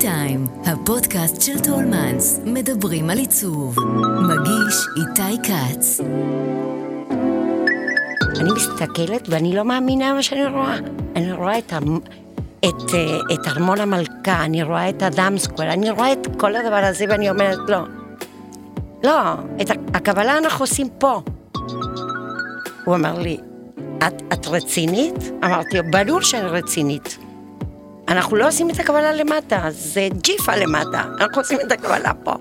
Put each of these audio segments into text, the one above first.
טיים, הפודקאסט של טולמנס, מדברים על עיצוב. מגיש איתי כץ. אני מסתכלת ואני לא מאמינה מה שאני רואה. אני רואה את, המ... את, אה, את ארמון המלכה, אני רואה את אדם סקוואר, אני רואה את כל הדבר הזה ואני אומרת, לא. לא, את הקבלה אנחנו עושים פה. הוא אמר לי, את, את רצינית? אמרתי ברור שאני רצינית. אנחנו לא עושים את הקבלה למטה, זה ג'יפה למטה, אנחנו עושים את הקבלה פה.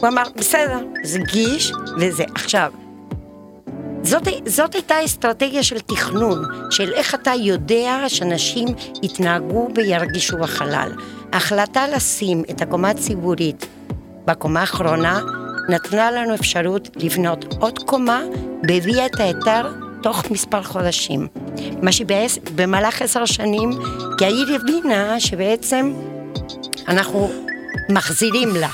הוא אמר, בסדר, זה גיש וזה. עכשיו, זאת, זאת הייתה אסטרטגיה של תכנון, של איך אתה יודע שאנשים יתנהגו וירגישו בחלל. ההחלטה לשים את הקומה הציבורית בקומה האחרונה נתנה לנו אפשרות לבנות עוד קומה והביאה את ההיתר תוך מספר חודשים. מה שבמהלך עשר שנים, כי העיר הבינה שבעצם אנחנו מחזירים לה.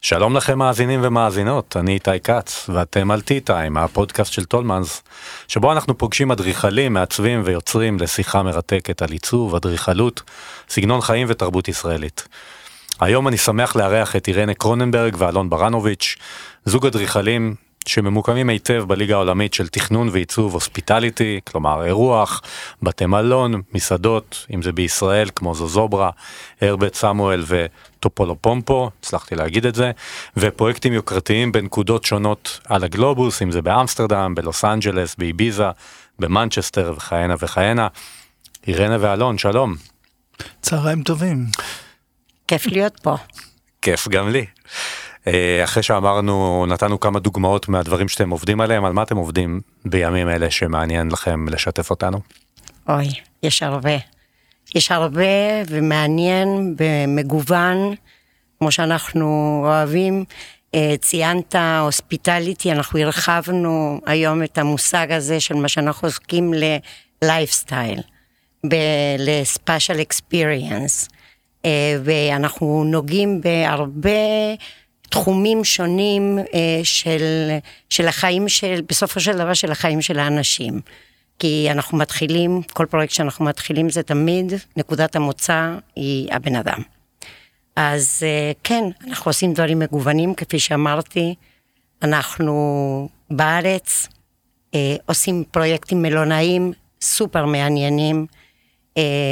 שלום לכם מאזינים ומאזינות, אני איתי כץ, ואתם על טי-טיים, הפודקאסט של טולמנס, שבו אנחנו פוגשים אדריכלים, מעצבים ויוצרים לשיחה מרתקת על עיצוב, אדריכלות, סגנון חיים ותרבות ישראלית. היום אני שמח לארח את אירנה קרוננברג ואלון ברנוביץ', זוג אדריכלים שממוקמים היטב בליגה העולמית של תכנון ועיצוב hospitality, כלומר אירוח, בתי מלון, מסעדות, אם זה בישראל כמו זוזוברה, הרבט סמואל וטופולופומפו, הצלחתי להגיד את זה, ופרויקטים יוקרתיים בנקודות שונות על הגלובוס, אם זה באמסטרדם, בלוס אנג'לס, באביזה, במנצ'סטר וכהנה וכהנה. אירנה ואלון, שלום. צהריים טובים. כיף להיות פה. כיף גם לי. אה, אחרי שאמרנו, נתנו כמה דוגמאות מהדברים שאתם עובדים עליהם, על מה אתם עובדים בימים אלה שמעניין לכם לשתף אותנו? אוי, יש הרבה. יש הרבה ומעניין ומגוון, כמו שאנחנו אוהבים. אה, ציינת הוספיטליטי, אנחנו הרחבנו היום את המושג הזה של מה שאנחנו עוסקים ללייפסטייל, לספיישל אקספיריאנס, ואנחנו נוגעים בהרבה תחומים שונים אה, של, של החיים של, בסופו של דבר של החיים של האנשים. כי אנחנו מתחילים, כל פרויקט שאנחנו מתחילים זה תמיד, נקודת המוצא היא הבן אדם. אז אה, כן, אנחנו עושים דברים מגוונים, כפי שאמרתי, אנחנו בארץ אה, עושים פרויקטים מלונאיים סופר מעניינים.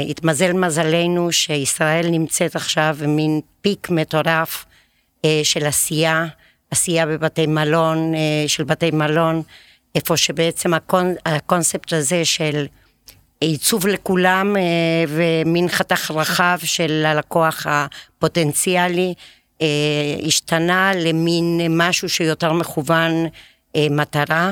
התמזל מזלנו שישראל נמצאת עכשיו במין פיק מטורף של עשייה, עשייה בבתי מלון, אה, של בתי מלון, איפה שבעצם הקונ, הקונספט הזה של עיצוב לכולם אה, ומין חתך רחב של הלקוח הפוטנציאלי השתנה למין משהו שיותר מכוון מטרה.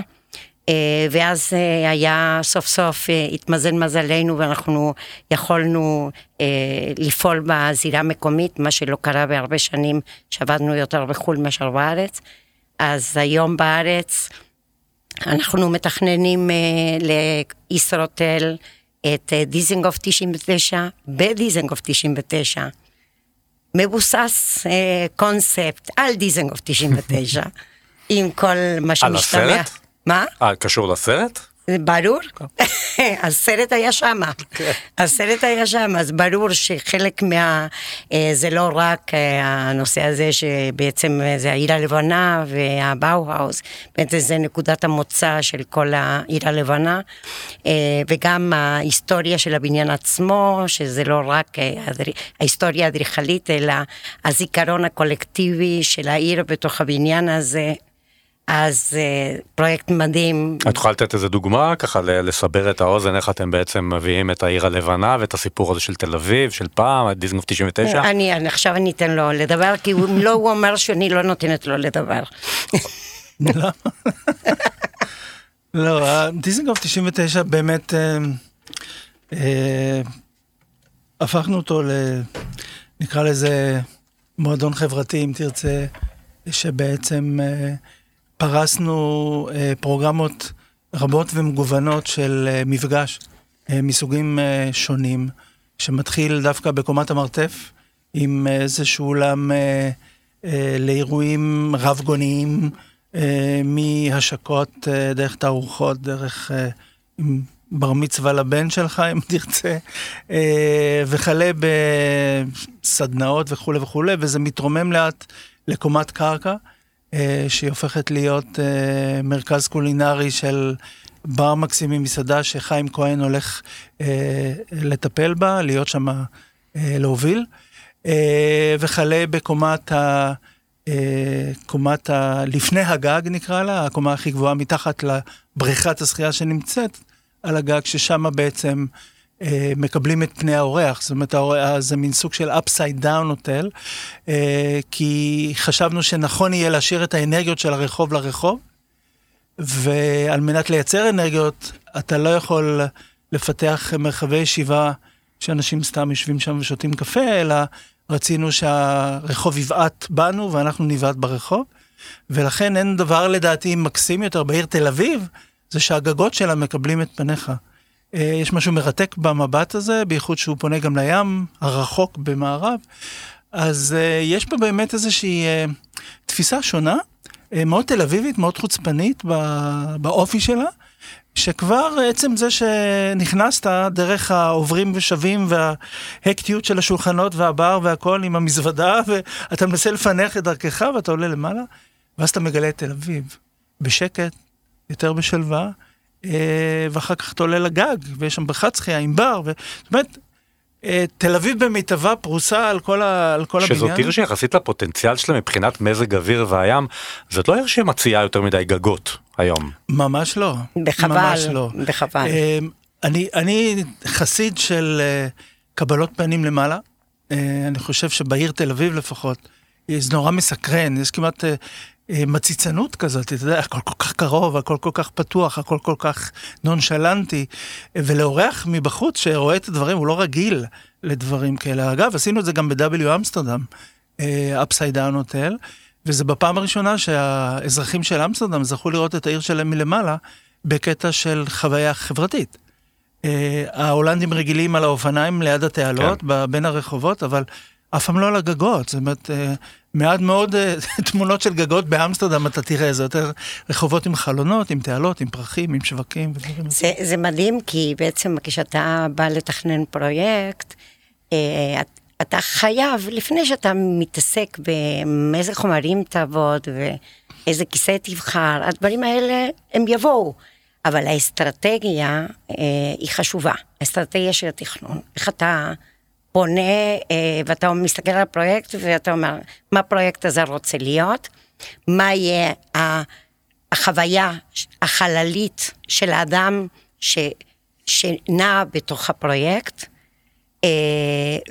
אה, ואז אה, היה סוף סוף, אה, התמזל מזלנו ואנחנו יכולנו לפעול בזירה המקומית, מה שלא קרה בהרבה שנים, שעבדנו יותר בחו"ל מאשר בארץ. אז היום בארץ אנחנו מתכננים לישרוטל את דיזנגוף 99 בדיזנגוף 99. מבוסס קונספט על דיזנגוף 99, עם כל מה שמשתמע. על הסרט? מה? אה, קשור לסרט? ברור, הסרט היה שם, כן. הסרט היה שם, אז ברור שחלק מה... אה, זה לא רק אה, הנושא הזה שבעצם זה העיר הלבנה והבאו-האוס, בעצם זה נקודת המוצא של כל העיר הלבנה, אה, וגם ההיסטוריה של הבניין עצמו, שזה לא רק ההיסטוריה האדריכלית, אלא הזיכרון הקולקטיבי של העיר בתוך הבניין הזה, אז uh, פרויקט מדהים. את יכולה לתת איזה דוגמה ככה לסבר את האוזן איך אתם בעצם מביאים את העיר הלבנה ואת הסיפור הזה של תל אביב של פעם דיזנגוף 99? אני, אני עכשיו אני אתן לו לדבר כי אם לא הוא אומר שאני לא נותנת לו לדבר. לא, דיזנגוף 99 באמת אה, אה, הפכנו אותו ל... נקרא לזה מועדון חברתי אם תרצה, שבעצם אה, פרסנו אה, פרוגרמות רבות ומגוונות של אה, מפגש אה, מסוגים שונים, שמתחיל דווקא בקומת המרתף, עם איזשהו אולם לאירועים רב-גוניים, מהשקות, דרך תערוכות, דרך... בר מצווה לבן שלך, אם תרצה, וכלה בסדנאות וכולי וכולי, וזה מתרומם לאט לקומת קרקע, שהיא הופכת להיות אה, מרכז קולינרי של בר מקסימי מסעדה שחיים כהן הולך לטפל בה, להיות שם להוביל, וכלה בקומת ה... קומת ה... לפני הגג נקרא לה, הקומה הכי גבוהה מתחת לבריכת השחייה שנמצאת, על הגג, ששם בעצם אה, מקבלים את פני האורח. זאת אומרת, האורח, זה מין סוג של upside down הוטל, אה, כי חשבנו שנכון יהיה להשאיר את האנרגיות של הרחוב לרחוב, ועל מנת לייצר אנרגיות, אתה לא יכול לפתח מרחבי ישיבה שאנשים סתם יושבים שם ושותים קפה, אלא רצינו שהרחוב יבעט בנו ואנחנו נבעט ברחוב. ולכן אין דבר לדעתי מקסים יותר בעיר תל אביב, זה שהגגות שלה מקבלים את פניך. אה, יש משהו מרתק במבט הזה, בייחוד שהוא פונה גם לים הרחוק במערב. אז אה, יש פה באמת איזושהי אה, תפיסה שונה, מאוד תל אביבית, מאוד חוצפנית באופי שלה, שכבר עצם זה שנכנסת דרך העוברים ושבים וההקטיות של השולחנות והבר והכל עם המזוודה, ואתה מנסה לפענח את דרכך ואתה עולה למעלה, ואז אתה מגלה את תל אביב, בשקט, יותר בשלווה, ואחר כך אתה עולה לגג, ויש שם בריכת שחייה עם בר, ו... זאת אומרת, אה, תל אביב במיטבה פרוסה על כל, ה... על כל הבניין. שזאת עיר שיחסית לפוטנציאל שלה מבחינת מזג אוויר והים, זאת לא עיר שמציעה יותר מדי גגות היום. ממש לא. בחבל, ממש לא. בחבל. אה, אני, אני חסיד של קבלות פנים למעלה. אני חושב שבעיר תל אביב לפחות, זה נורא מסקרן, יש כמעט אה, מציצנות כזאת, אתה יודע, הכל כל כך קרוב, הכל כל כך פתוח, הכל כל כך נונשלנטי, ולאורח מבחוץ שרואה את הדברים, הוא לא רגיל לדברים כאלה. אגב, עשינו את זה גם ב-W אמסטרדם, upside down hotel, וזה בפעם הראשונה שהאזרחים של אמסטרדם זכו לראות את העיר שלהם מלמעלה, בקטע של חוויה חברתית. Uh, ההולנדים רגילים על האופניים ליד התעלות, כן. בין הרחובות, אבל אף פעם לא על הגגות. זאת אומרת, uh, מעט מאוד אה, תמונות של גגות באמסטרדם אתה תראה, זה יותר רחובות עם חלונות, עם תעלות, עם פרחים, עם שווקים ודברים זה, זה מדהים, כי בעצם כשאתה בא לתכנן פרויקט, אה, אתה חייב, לפני שאתה מתעסק באיזה חומרים תעבוד ואיזה כיסא תבחר, הדברים האלה הם יבואו. אבל האסטרטגיה אה, היא חשובה, האסטרטגיה של התכנון. איך אתה פונה אה, ואתה מסתכל על הפרויקט ואתה אומר, מה הפרויקט הזה רוצה להיות? מה יהיה החוויה החללית של האדם ש, שנע בתוך הפרויקט? אה,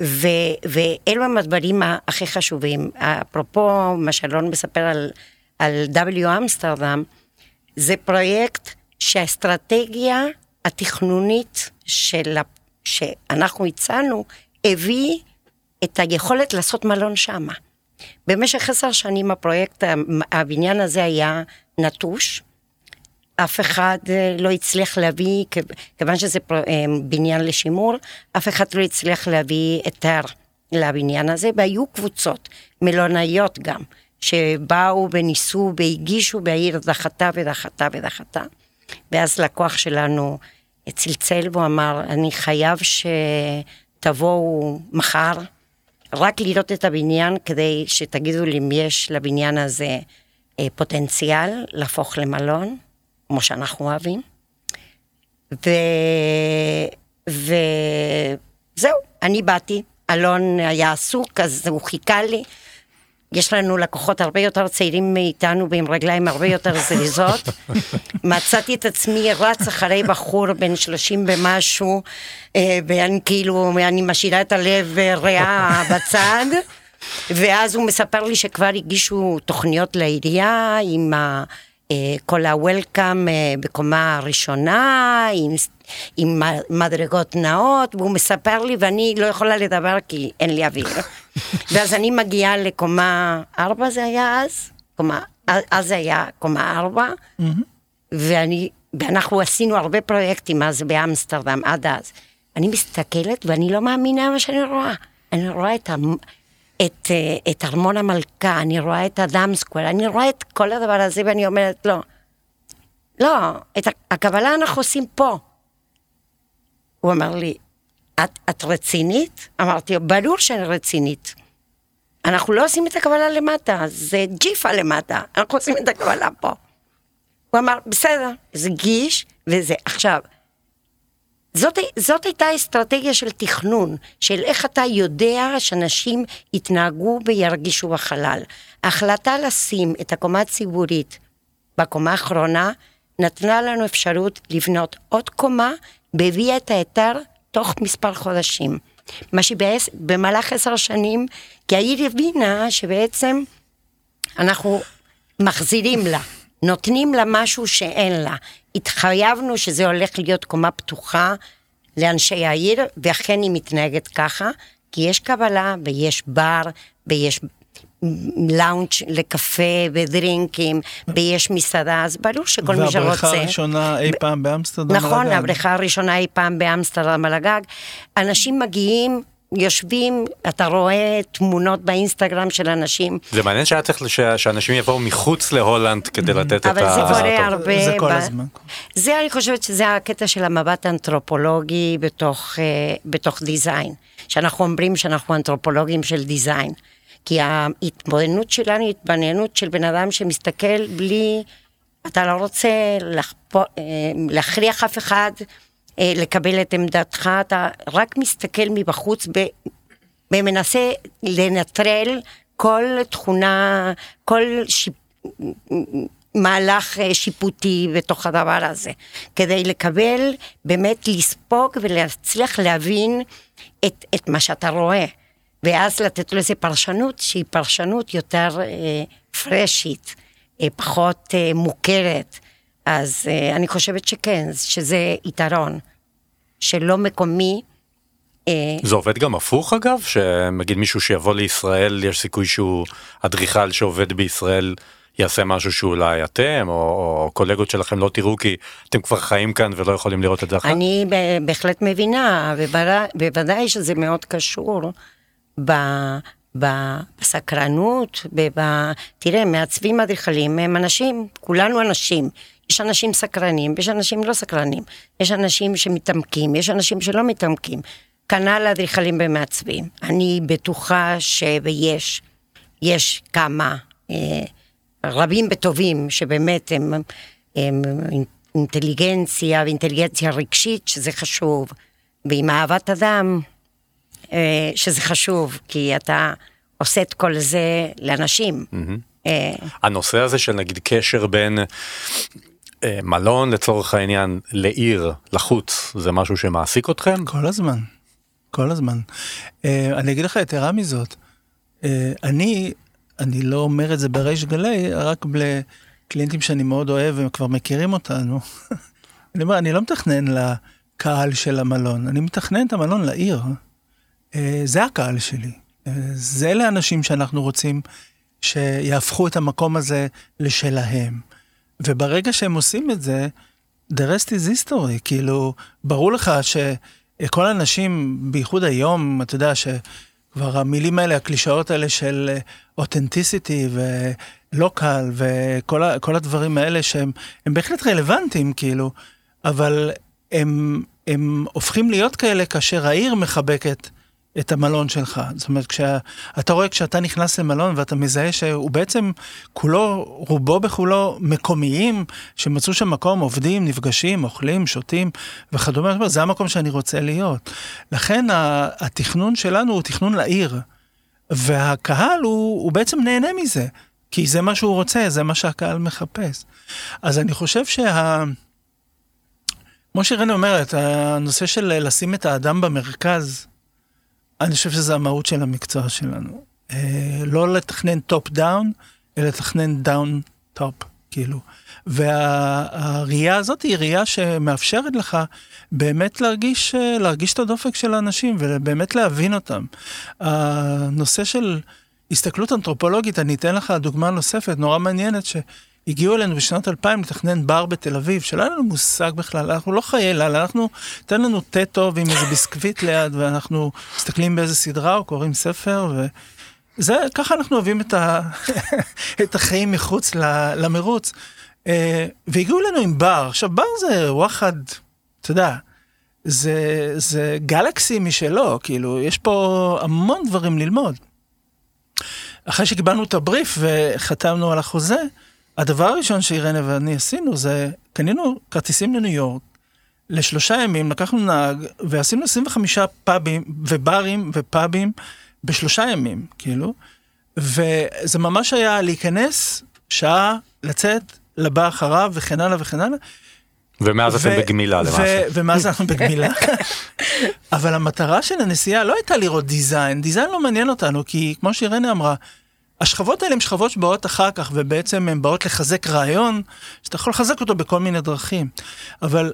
ו, ואלו הם הדברים הכי חשובים. אפרופו מה שאלון מספר על, על W אמסטרדם, זה פרויקט שהאסטרטגיה התכנונית של, שאנחנו הצענו הביא את היכולת לעשות מלון שמה. במשך עשר שנים הפרויקט, הבניין הזה היה נטוש. אף אחד אה, לא הצליח להביא, כיוון שזה אה, בניין לשימור, אף אחד לא הצליח להביא היתר לבניין הזה, והיו קבוצות, מלונאיות גם, שבאו וניסו והגישו והעיר דחתה ודחתה ודחתה. ואז לקוח שלנו צלצל והוא אמר, אני חייב ש... תבואו מחר, רק לראות את הבניין כדי שתגידו לי אם יש לבניין הזה אה, פוטנציאל להפוך למלון, כמו שאנחנו אוהבים. ו... וזהו, אני באתי, אלון היה עסוק, אז הוא חיכה לי. יש לנו לקוחות הרבה יותר צעירים מאיתנו ועם רגליים הרבה יותר זריזות. מצאתי את עצמי רץ אחרי בחור בן 30 ומשהו, אה, ואני כאילו, אני משאירה את הלב ריאה בצד. ואז הוא מספר לי שכבר הגישו תוכניות לעירייה עם ה... אה, כל ה-Welcome אה, בקומה הראשונה, עם, עם מדרגות נאות, והוא מספר לי ואני לא יכולה לדבר כי אין לי אוויר. ואז אני מגיעה לקומה ארבע זה היה אז, קומה, אז זה היה קומה ארבע, ואני, ואנחנו עשינו הרבה פרויקטים אז באמסטרדם עד אז. אני מסתכלת ואני לא מאמינה מה שאני רואה. אני רואה את, את, אה, את ארמון המלכה, אני רואה את אדם סקוואר, אני רואה את כל הדבר הזה ואני אומרת, לא, לא, את הקבלה אנחנו עושים פה. הוא אמר לי, את, את רצינית? אמרתי ברור שאני רצינית. אנחנו לא עושים את הקבלה למטה, זה ג'יפה למטה, אנחנו עושים את הקבלה פה. הוא אמר, בסדר, זה גיש וזה. עכשיו, זאת, זאת הייתה אסטרטגיה של תכנון, של איך אתה יודע שאנשים יתנהגו וירגישו בחלל. ההחלטה לשים את הקומה הציבורית בקומה האחרונה, נתנה לנו אפשרות לבנות עוד קומה, והביאה את ההיתר תוך מספר חודשים. מה שבמהלך עשר שנים, כי העיר הבינה שבעצם אנחנו מחזירים לה, נותנים לה משהו שאין לה. התחייבנו שזה הולך להיות קומה פתוחה לאנשי העיר, ואכן היא מתנהגת ככה, כי יש קבלה ויש בר ויש לאונג' לקפה ודרינקים, ויש מסעדה, אז ברור שכל מי שרוצה... והבריכה הראשונה אי פעם באמסטרדם נכון, על הגג. נכון, הבריכה הראשונה אי פעם באמסטרדם על הגג. אנשים מגיעים, יושבים, אתה רואה תמונות באינסטגרם של אנשים. זה מעניין שהיה צריך שאנשים יבואו מחוץ להולנד כדי לתת את ה... אבל זה קורה הרבה. זה כל הזמן. זה, אני חושבת שזה הקטע של המבט האנתרופולוגי בתוך, אה, בתוך דיזיין. שאנחנו אומרים שאנחנו אנתרופולוגים של דיזיין. כי ההתבוננות שלנו היא התבוננות של בן אדם שמסתכל בלי, אתה לא רוצה לחפו, אה, להכריח אף אחד אה, לקבל את עמדתך, אתה רק מסתכל מבחוץ ומנסה לנטרל כל תכונה, כל שיפ... מהלך אה, שיפוטי בתוך הדבר הזה, כדי לקבל, באמת לספוג ולהצליח להבין את, את מה שאתה רואה. ואז לתת לזה פרשנות שהיא פרשנות יותר אה, פרשית, אה, פחות אה, מוכרת. אז אה, אני חושבת שכן, שזה יתרון, שלא מקומי. אה, זה עובד גם הפוך אגב? שנגיד מישהו שיבוא לישראל, יש סיכוי שהוא אדריכל שעובד בישראל יעשה משהו שאולי אתם או, או קולגות שלכם לא תראו כי אתם כבר חיים כאן ולא יכולים לראות את זה אחר? אני בהחלט מבינה, בוודאי שזה מאוד קשור ב... בסקרנות, ב... תראה, מעצבים אדריכלים הם אנשים, כולנו אנשים. יש אנשים סקרנים ויש אנשים לא סקרנים. יש אנשים שמתעמקים, יש אנשים שלא מתעמקים. כנ"ל אדריכלים ומעצבים. אני בטוחה ש... ויש, יש כמה אה, רבים וטובים שבאמת הם, הם אינטליגנציה ואינטליגנציה רגשית, שזה חשוב. ועם אהבת אדם, שזה חשוב, כי אתה עושה את כל זה לאנשים. אה, הנושא הזה של נגיד קשר בין אה, מלון לצורך העניין לעיר, לחוץ, זה משהו שמעסיק אתכם? כל הזמן, כל הזמן. אני אגיד לך יתרה מזאת, אני, אני לא אומר את זה בריש גלי, רק לקליינטים שאני מאוד אוהב והם כבר מכירים אותנו. אני אומר, אני לא מתכנן לקהל של המלון, אני מתכנן את המלון לעיר. אה, זה הקהל שלי. אה, זה אלה האנשים שאנחנו רוצים שיהפכו את המקום הזה לשלהם. וברגע שהם עושים את זה, the rest is history, כאילו, ברור לך שכל האנשים, בייחוד היום, אתה יודע שכבר המילים האלה, הקלישאות האלה של אותנטיסיטי ולוקל וכל הדברים האלה שהם בהחלט רלוונטיים, כאילו, אבל הם, הם הופכים להיות כאלה כאשר העיר מחבקת את המלון שלך. זאת אומרת, כשאתה רואה כשאתה נכנס למלון ואתה מזהה שהוא בעצם כולו, רובו בכולו מקומיים, שמצאו שם מקום, עובדים, נפגשים, אוכלים, שותים וכדומה, זה המקום שאני רוצה להיות. לכן התכנון שלנו הוא תכנון לעיר, והקהל הוא, הוא בעצם נהנה מזה, כי זה מה שהוא רוצה, זה מה שהקהל מחפש. אז אני חושב שה... כמו שרני אומרת, הנושא של לשים את האדם במרכז, אני חושב שזה המהות של המקצוע שלנו. אה, לא לתכנן top down, אלא לתכנן down top, כאילו. והראייה הזאת היא ראייה שמאפשרת לך באמת להרגיש, אה, להרגיש את הדופק של האנשים ובאמת להבין אותם. הנושא של הסתכלות אנתרופולוגית, אני אתן לך דוגמה נוספת, נורא מעניינת. הגיעו אלינו בשנות 2000 לתכנן בר בתל אביב, שלא היה לנו מושג בכלל, אנחנו לא חיי לילה, אנחנו, תן לנו תה טוב עם איזה ביסקוויט ליד, ואנחנו מסתכלים באיזה סדרה או קוראים ספר, וזה, ככה אנחנו אוהבים את, ה, את החיים מחוץ למרוץ. אה, והגיעו אלינו עם בר, עכשיו בר זה וואחד, אתה יודע, זה, זה גלקסי משלו, כאילו, יש פה המון דברים ללמוד. אחרי שקיבלנו את הבריף וחתמנו על החוזה, הדבר הראשון שאירנה ואני עשינו זה, קנינו כרטיסים לניו יורק, לשלושה ימים, לקחנו נהג ועשינו 25 פאבים וברים ופאבים בשלושה ימים, כאילו, וזה ממש היה להיכנס, שעה, לצאת, לבא אחריו וכן הלאה וכן הלאה. ומאז אתם בגמילה למעשה. ומאז אנחנו בגמילה. אבל המטרה של הנסיעה לא הייתה לראות דיזיין, דיזיין לא מעניין אותנו, כי כמו שאירנה אמרה, השכבות האלה הן שכבות שבאות אחר כך, ובעצם הן באות לחזק רעיון, שאתה יכול לחזק אותו בכל מיני דרכים. אבל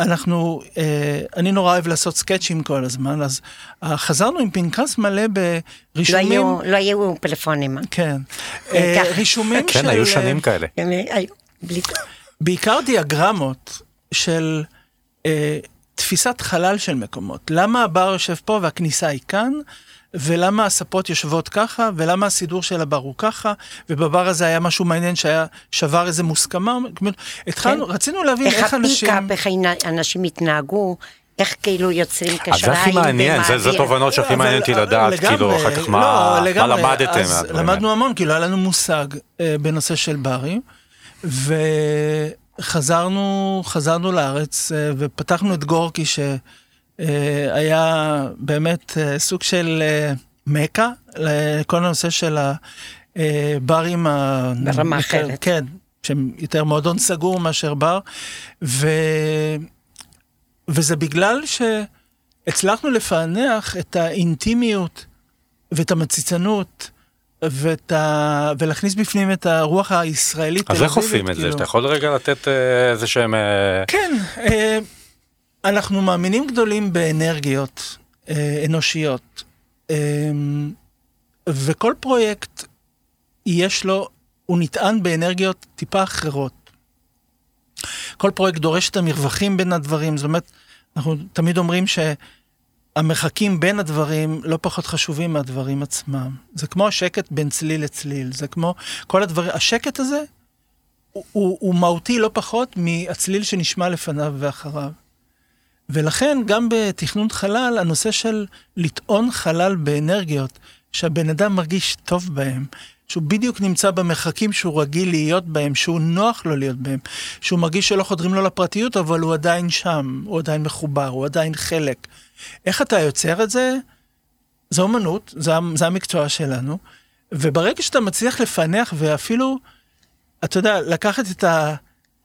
אנחנו, אה, אני נורא אוהב לעשות סקצ'ים כל הזמן, אז אה, חזרנו עם פנקס מלא ברישומים. לא היו, לא היו פלאפונים. כן. אה, רישומים כן, של... היו שנים כאלה. בלי... בעיקר דיאגרמות של אה, תפיסת חלל של מקומות. למה הבר יושב פה והכניסה היא כאן, ולמה הספות יושבות ככה, ולמה הסידור של הבר הוא ככה, ובבר הזה היה משהו מעניין שהיה שבר איזה מוסכמה. התחלנו, כן. רצינו להבין איך, איך אנשים... איך הפיקאפ, איך אנשים התנהגו. איך כאילו יוצרים קשריים. אז זה הכי מעניין, זה, זה תובנות שהכי מעניין אותי לדעת, לגמרי, כאילו אחר כך מה, לא, לגמרי, מה למדתם. אז למדנו המון, כאילו היה לנו מושג אה, בנושא של ברים, וחזרנו חזרנו לארץ אה, ופתחנו את גורקי שהיה אה, באמת אה, סוג של אה, מכה לכל הנושא של הברים. ברמה אחרת. כן, שהם יותר מועדון סגור מאשר בר. ו... וזה בגלל שהצלחנו לפענח את האינטימיות ואת המציצנות. ואת ה... ולהכניס בפנים את הרוח הישראלית. אז איך עושים את זה? כאילו. אתה יכול רגע לתת איזה שהם... כן, אנחנו מאמינים גדולים באנרגיות אנושיות, וכל פרויקט יש לו, הוא נטען באנרגיות טיפה אחרות. כל פרויקט דורש את המרווחים בין הדברים, זאת אומרת, אנחנו תמיד אומרים שהמרחקים בין הדברים לא פחות חשובים מהדברים עצמם. זה כמו השקט בין צליל לצליל, זה כמו כל הדברים, השקט הזה הוא, הוא, הוא מהותי לא פחות מהצליל שנשמע לפניו ואחריו. ולכן גם בתכנון חלל, הנושא של לטעון חלל באנרגיות, שהבן אדם מרגיש טוב בהם, שהוא בדיוק נמצא במרחקים שהוא רגיל להיות בהם, שהוא נוח לו להיות בהם, שהוא מרגיש שלא חודרים לו לפרטיות, אבל הוא עדיין שם, הוא עדיין מחובר, הוא עדיין חלק. איך אתה יוצר את זה? זו אמנות, זה, זה המקצוע שלנו, וברגע שאתה מצליח לפענח ואפילו, אתה יודע, לקחת את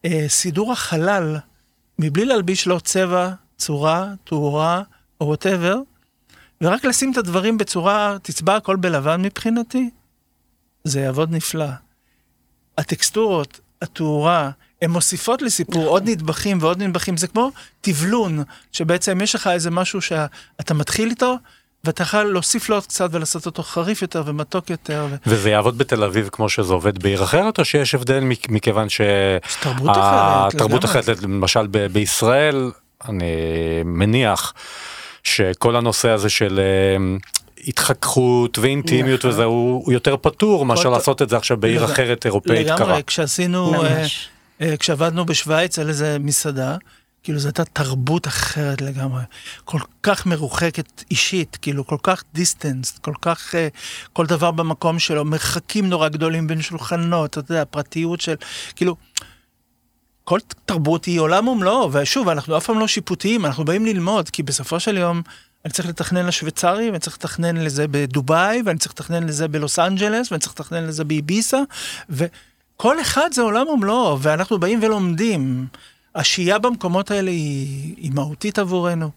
הסידור החלל, מבלי להלביש לו צבע, צורה, תאורה, או וואטאבר, ורק לשים את הדברים בצורה, תצבע הכל בלבן מבחינתי, זה יעבוד נפלא. הטקסטורות, התאורה, הן מוסיפות לסיפור עוד נדבכים ועוד נדבכים, זה כמו טבלון, שבעצם יש לך איזה משהו שאתה מתחיל איתו, ואתה יכול להוסיף לו עוד קצת ולעשות אותו חריף יותר ומתוק יותר. ו... וזה יעבוד בתל אביב כמו שזה עובד בעיר אחרת, או שיש הבדל מכיוון ש... תרבות אחרת. למשל בישראל, אני מניח שכל הנושא הזה של אה, התחככות ואינטימיות נכון. וזה הוא, הוא יותר פתור מאשר לעשות את זה עכשיו בעיר אחרת אירופאית קרה. לגמרי, כשעשינו, uh, uh, כשעבדנו בשוויץ על איזה מסעדה, כאילו זו הייתה תרבות אחרת לגמרי, כל כך מרוחקת אישית, כאילו כל כך distance, כל כך, uh, כל דבר במקום שלו, מרחקים נורא גדולים בין שולחנות, אתה יודע, פרטיות של, כאילו, כל תרבות היא עולם ומלואו, ושוב, אנחנו אף פעם לא שיפוטיים, אנחנו באים ללמוד, כי בסופו של יום, אני צריך לתכנן לשוויצרי, ואני צריך לתכנן לזה בדובאי, ואני צריך לתכנן לזה בלוס אנג'לס, ואני צריך לתכנן לזה באביסה, וכל אחד זה עולם ומלואו, ואנחנו באים ולומדים. השהייה במקומות האלה היא, היא מהותית עבורנו.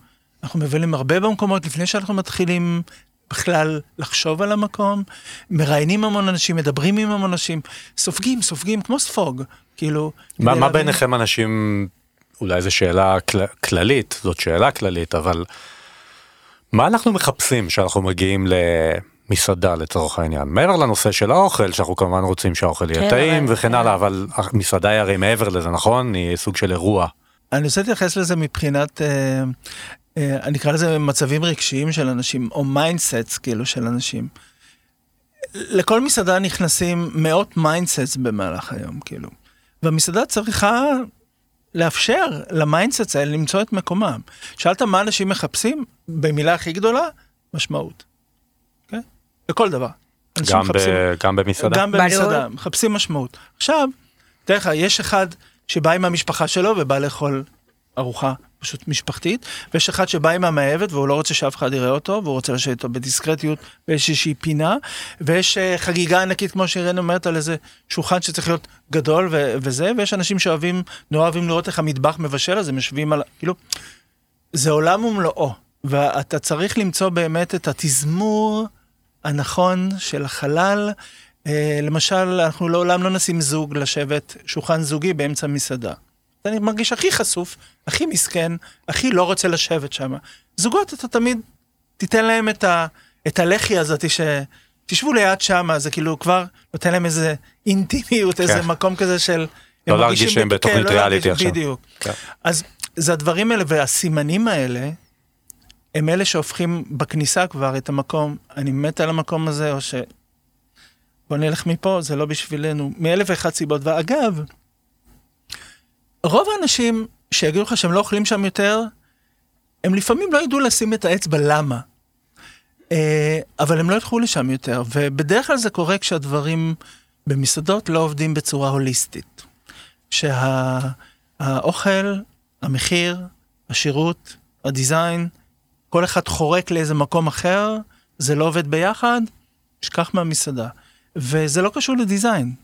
אנחנו מבלים הרבה במקומות לפני שאנחנו מתחילים בכלל לחשוב על המקום, מראיינים המון אנשים, מדברים עם המון אנשים, סופגים, סופגים, כמו ספוג, כאילו... מה, מה ביניכם אנשים, אולי זו שאלה כל, כללית, זאת שאלה כללית, אבל מה אנחנו מחפשים כשאנחנו מגיעים למסעדה לצורך העניין? מעבר לנושא של האוכל, שאנחנו כמובן רוצים שהאוכל יהיה כן, טעים אבל... וכן הלאה, אבל המסעדה היא הרי מעבר לזה, נכון? היא סוג של אירוע. אני רוצה להתייחס לזה מבחינת, אה, אני אקרא לזה מצבים רגשיים של אנשים, או mindsets כאילו של אנשים. לכל מסעדה נכנסים מאות mindsets במהלך היום, כאילו. והמסעדה צריכה לאפשר ל mindset האלה למצוא את מקומם. שאלת מה אנשים מחפשים? במילה הכי גדולה, משמעות. Okay? בכל דבר. גם, מחפשים, ב, גם במסעדה? גם במסעדה, מחפשים משמעות. עכשיו, תאר לך, יש אחד שבא עם המשפחה שלו ובא לאכול ארוחה פשוט משפחתית, ויש אחד שבא עם המאהבת והוא לא רוצה שאף אחד יראה אותו, והוא רוצה לשבת איתו בדיסקרטיות באיזושהי פינה, ויש uh, חגיגה ענקית כמו שאירן אומרת על איזה שולחן שצריך להיות גדול ו- וזה, ויש אנשים שאוהבים, נורא אוהבים לראות איך המטבח מבשל, אז הם יושבים על, כאילו, זה עולם ומלואו, ואתה צריך למצוא באמת את התזמור הנכון של החלל. Uh, למשל, אנחנו לעולם לא נשים זוג לשבת שולחן זוגי באמצע מסעדה. אני מרגיש הכי חשוף, הכי מסכן, הכי לא רוצה לשבת שם. זוגות, אתה תמיד תיתן להם את, ה, את הלחי הזאת ש... תשבו ליד שם, זה כאילו כבר נותן להם איזה אינטימיות, כן. איזה מקום כזה של... לא להרגיש שהם בתוכנית כן, לא ריאליטי עכשיו. בדיוק. כן. אז זה הדברים האלה והסימנים האלה, הם אלה שהופכים בכניסה כבר את המקום, אני מת על המקום הזה, או ש... בוא נלך מפה, זה לא בשבילנו, מאלף ואחת סיבות. ואגב, רוב האנשים שיגידו לך שהם לא אוכלים שם יותר, הם לפעמים לא ידעו לשים את האצבע למה. אה, אבל הם לא ילכו לשם יותר, ובדרך כלל זה קורה כשהדברים במסעדות לא עובדים בצורה הוליסטית. שהאוכל, המחיר, השירות, הדיזיין, כל אחד חורק לאיזה מקום אחר, זה לא עובד ביחד, שכח מהמסעדה. וזה לא קשור לדיזיין,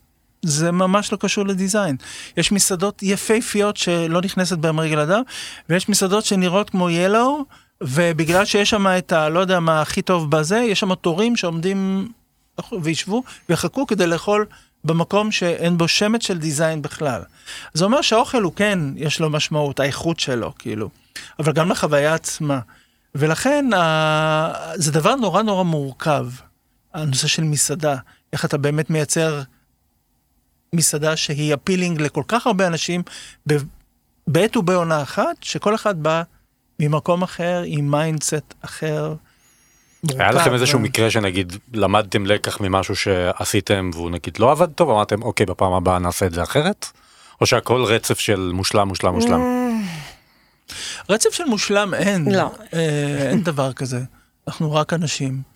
זה ממש לא קשור לדיזיין. יש מסעדות יפהפיות שלא נכנסת בהם רגל אדם, ויש מסעדות שנראות כמו ילו, ובגלל שיש שם את ה... לא יודע מה הכי טוב בזה, יש שם תורים שעומדים וישבו ויחכו כדי לאכול במקום שאין בו שמץ של דיזיין בכלל. זה אומר שהאוכל הוא כן, יש לו משמעות, האיכות שלו, כאילו. אבל גם לחוויה עצמה. ולכן. זה דבר נורא נורא מורכב, הנושא של מסעדה. איך אתה באמת מייצר מסעדה שהיא appealing לכל כך הרבה אנשים בעת ובעונה אחת, שכל אחד בא ממקום אחר, עם mindset אחר. היה לכם איזשהו מקרה שנגיד למדתם לקח ממשהו שעשיתם והוא נגיד לא עבד טוב אמרתם אוקיי בפעם הבאה נעשה את זה אחרת או שהכל רצף של מושלם מושלם מושלם. רצף של מושלם אין לא אה, אין דבר כזה אנחנו רק אנשים.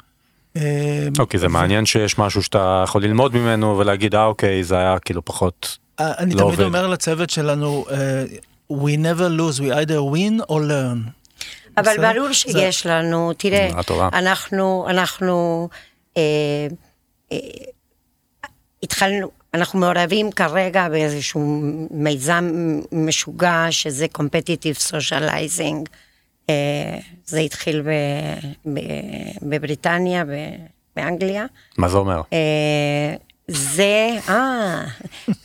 אה, אוקיי, זה מעניין שיש משהו שאתה יכול ללמוד ממנו ולהגיד, אה, אוקיי, זה היה כאילו פחות אה, אני לא תמיד אומר לצוות שלנו, אה, we never lose, we either win or learn. אבל ברור שיש לנו, תראה, אנחנו, אנחנו התחלנו, אנחנו מעורבים כרגע באיזשהו מיזם משוגע שזה competitive socializing. אה, זה התחיל ב, ב, בבריטניה, ב, באנגליה. מה זה אומר? אה, זה, אה,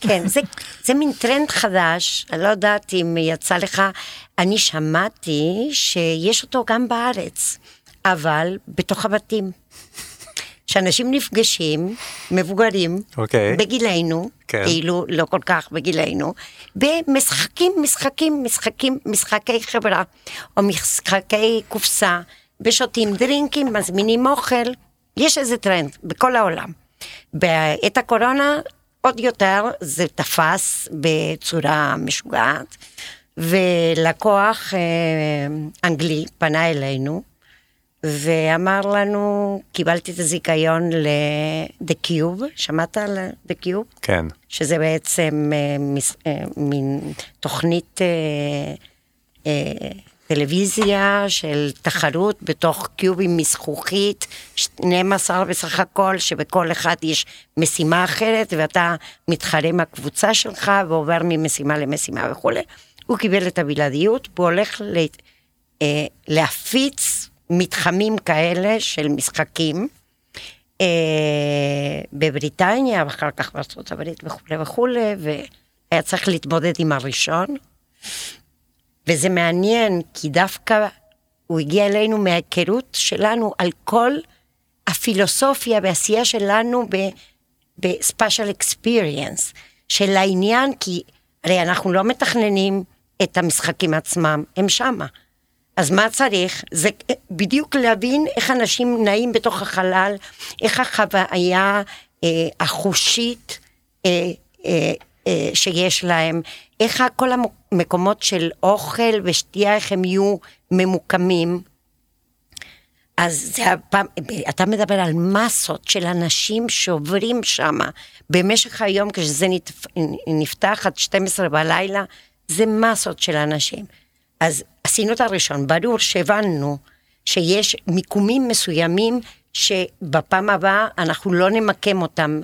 כן, זה, זה מין טרנד חדש, אני לא יודעת אם יצא לך, אני שמעתי שיש אותו גם בארץ, אבל בתוך הבתים. שאנשים נפגשים, מבוגרים, okay. אוקיי. בגילנו, כן. כאילו לא כל כך בגילנו, במשחקים, משחקים, משחקים, משחקי חברה, או משחקי קופסה, ושותים דרינקים, מזמינים אוכל, יש איזה טרנד בכל העולם. בעת הקורונה עוד יותר זה תפס בצורה משוגעת, ולקוח אה, אנגלי פנה אלינו, ואמר לנו, קיבלתי את הזיכיון ל-The Cube, שמעת על The Cube? כן. שזה בעצם אה, מס, אה, מין תוכנית אה, אה, טלוויזיה של תחרות בתוך קיובים מזכוכית, 12 בסך הכל, שבכל אחד יש משימה אחרת, ואתה מתחרה עם הקבוצה שלך ועובר ממשימה למשימה וכולי. הוא קיבל את הבלעדיות, הוא הולך לה, אה, להפיץ מתחמים כאלה של משחקים אה, בבריטניה, ואחר כך בארצות הברית וכולי וכולי, והיה צריך להתמודד עם הראשון. וזה מעניין, כי דווקא הוא הגיע אלינו מההיכרות שלנו על כל הפילוסופיה והעשייה שלנו בספיישל אקספיריאנס של העניין, כי הרי אנחנו לא מתכננים את המשחקים עצמם, הם שמה. אז מה צריך? זה בדיוק להבין איך אנשים נעים בתוך החלל, איך החוויה אה, החושית אה, אה, אה, שיש להם, איך כל המקומות של אוכל ושתייה, איך הם יהיו ממוקמים. אז זה הפעם, אתה מדבר על מסות של אנשים שעוברים שם במשך היום כשזה נפתח עד 12 בלילה, זה מסות של אנשים. אז עשינו את הראשון, ברור שהבנו שיש מיקומים מסוימים שבפעם הבאה אנחנו לא נמקם אותם.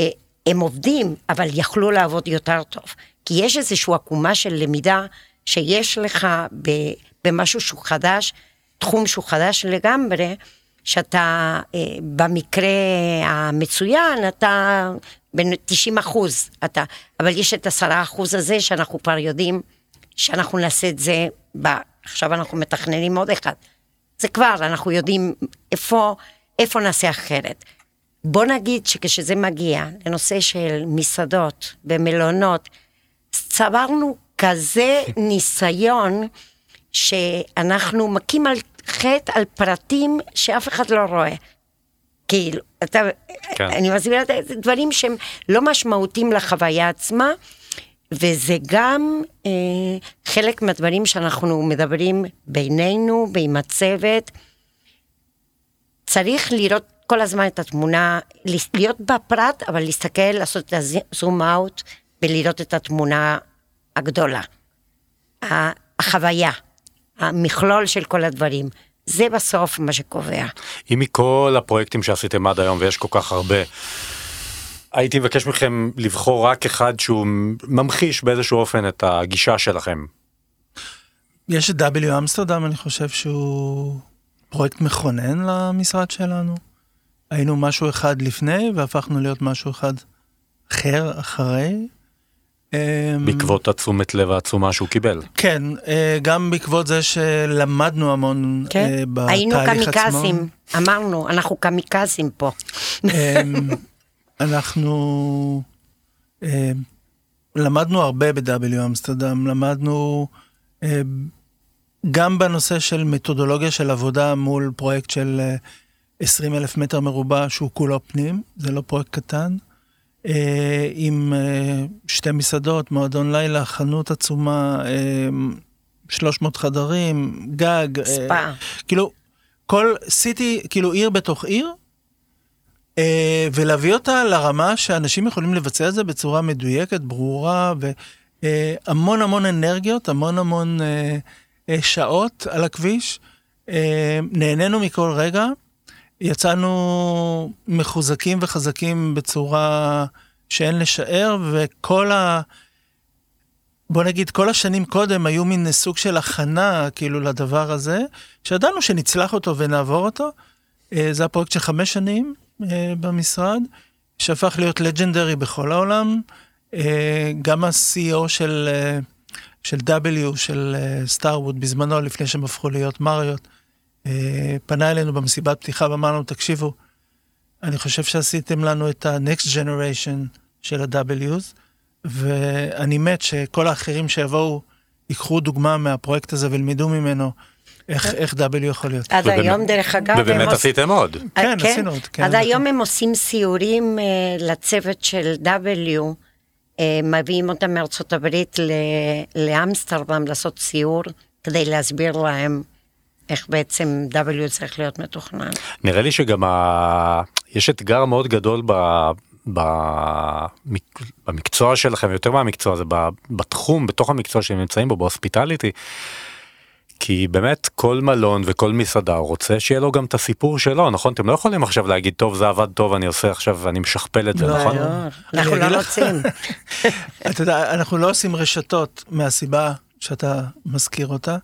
אה, הם עובדים, אבל יכלו לעבוד יותר טוב. כי יש איזושהי עקומה של למידה שיש לך במשהו שהוא חדש, תחום שהוא חדש לגמרי, שאתה אה, במקרה המצוין, אתה בין 90 אחוז, אתה, אבל יש את 10 אחוז הזה שאנחנו כבר יודעים שאנחנו נעשה את זה, ב, עכשיו אנחנו מתכננים עוד אחד. זה כבר, אנחנו יודעים איפה, איפה נעשה אחרת. בוא נגיד שכשזה מגיע לנושא של מסעדות ומלונות, צברנו כזה ניסיון שאנחנו מכים על חטא על פרטים שאף אחד לא רואה. כאילו, אתה, כן. אני מסבירה את דברים שהם לא משמעותיים לחוויה עצמה, וזה גם אה, חלק מהדברים שאנחנו מדברים בינינו ועם הצוות. צריך לראות כל הזמן את התמונה, להיות בפרט, אבל להסתכל, לעשות את הזום אאוט ולראות את התמונה הגדולה. החוויה, המכלול של כל הדברים. זה בסוף מה שקובע. אם מכל הפרויקטים שעשיתם עד היום, ויש כל כך הרבה, הייתי מבקש מכם לבחור רק אחד שהוא ממחיש באיזשהו אופן את הגישה שלכם. יש את W אמסטרדם, אני חושב שהוא פרויקט מכונן למשרד שלנו. היינו משהו אחד לפני והפכנו להיות משהו אחד אחר אחרי. בעקבות התשומת לב העצומה שהוא קיבל. כן, אה, גם בעקבות זה שלמדנו המון כן. אה, בתהליך עצמו. היינו קמיקזים, אמרנו, אנחנו קמיקזים פה. אנחנו אמ, למדנו הרבה ב-W אמסטרדם, למדנו אמ, גם בנושא של מתודולוגיה של עבודה מול פרויקט של 20 אה, אלף מטר מרובע שהוא כולו פנים, זה לא פרויקט קטן. אה, עם אה, שתי מסעדות, מועדון לילה, חנות עצומה, 300 חדרים, גג. ספא. כאילו, כל סיטי, כאילו עיר בתוך עיר, ולהביא אותה לרמה שאנשים יכולים לבצע את זה בצורה מדויקת, ברורה, והמון המון אנרגיות, המון המון שעות על הכביש. נהנינו מכל רגע. יצאנו מחוזקים וחזקים בצורה שאין לשער, וכל ה... בוא נגיד, כל השנים קודם היו מין סוג של הכנה, כאילו, לדבר הזה, שידענו שנצלח אותו ונעבור אותו. אה, זה הפרויקט של חמש שנים אה, במשרד, שהפך להיות לג'נדרי בכל העולם. אה, גם ה-CEO של, של W, של סטארווד, בזמנו, לפני שהם הפכו להיות מריות, אה, פנה אלינו במסיבת פתיחה ואמר לנו, תקשיבו, אני חושב שעשיתם לנו את ה-next generation של ה-Ws, ואני מת שכל האחרים שיבואו ייקחו דוגמה מהפרויקט הזה וילמדו ממנו. איך, איך W יכול להיות. עד היום, דרך אגב, ובאמת עשיתם עוד. כן, כן, עשינו עוד. כן, עד היום הם עושים סיורים uh, לצוות של W, uh, מביאים אותם מארצות הברית לאמסטרדם לעשות סיור, כדי להסביר להם איך בעצם W צריך להיות מתוכנן. נראה לי שגם ה... יש אתגר מאוד גדול ב... במקצוע שלכם יותר מהמקצוע זה בתחום בתוך המקצוע שהם נמצאים בו בהוספיטליטי. כי באמת כל מלון וכל מסעדה רוצה שיהיה לו גם את הסיפור שלו נכון אתם לא יכולים עכשיו להגיד טוב זה עבד טוב אני עושה עכשיו אני משכפל את זה לא, נכון? לא, אנחנו לא רוצים. אתה יודע אנחנו לא עושים רשתות מהסיבה שאתה מזכיר אותה.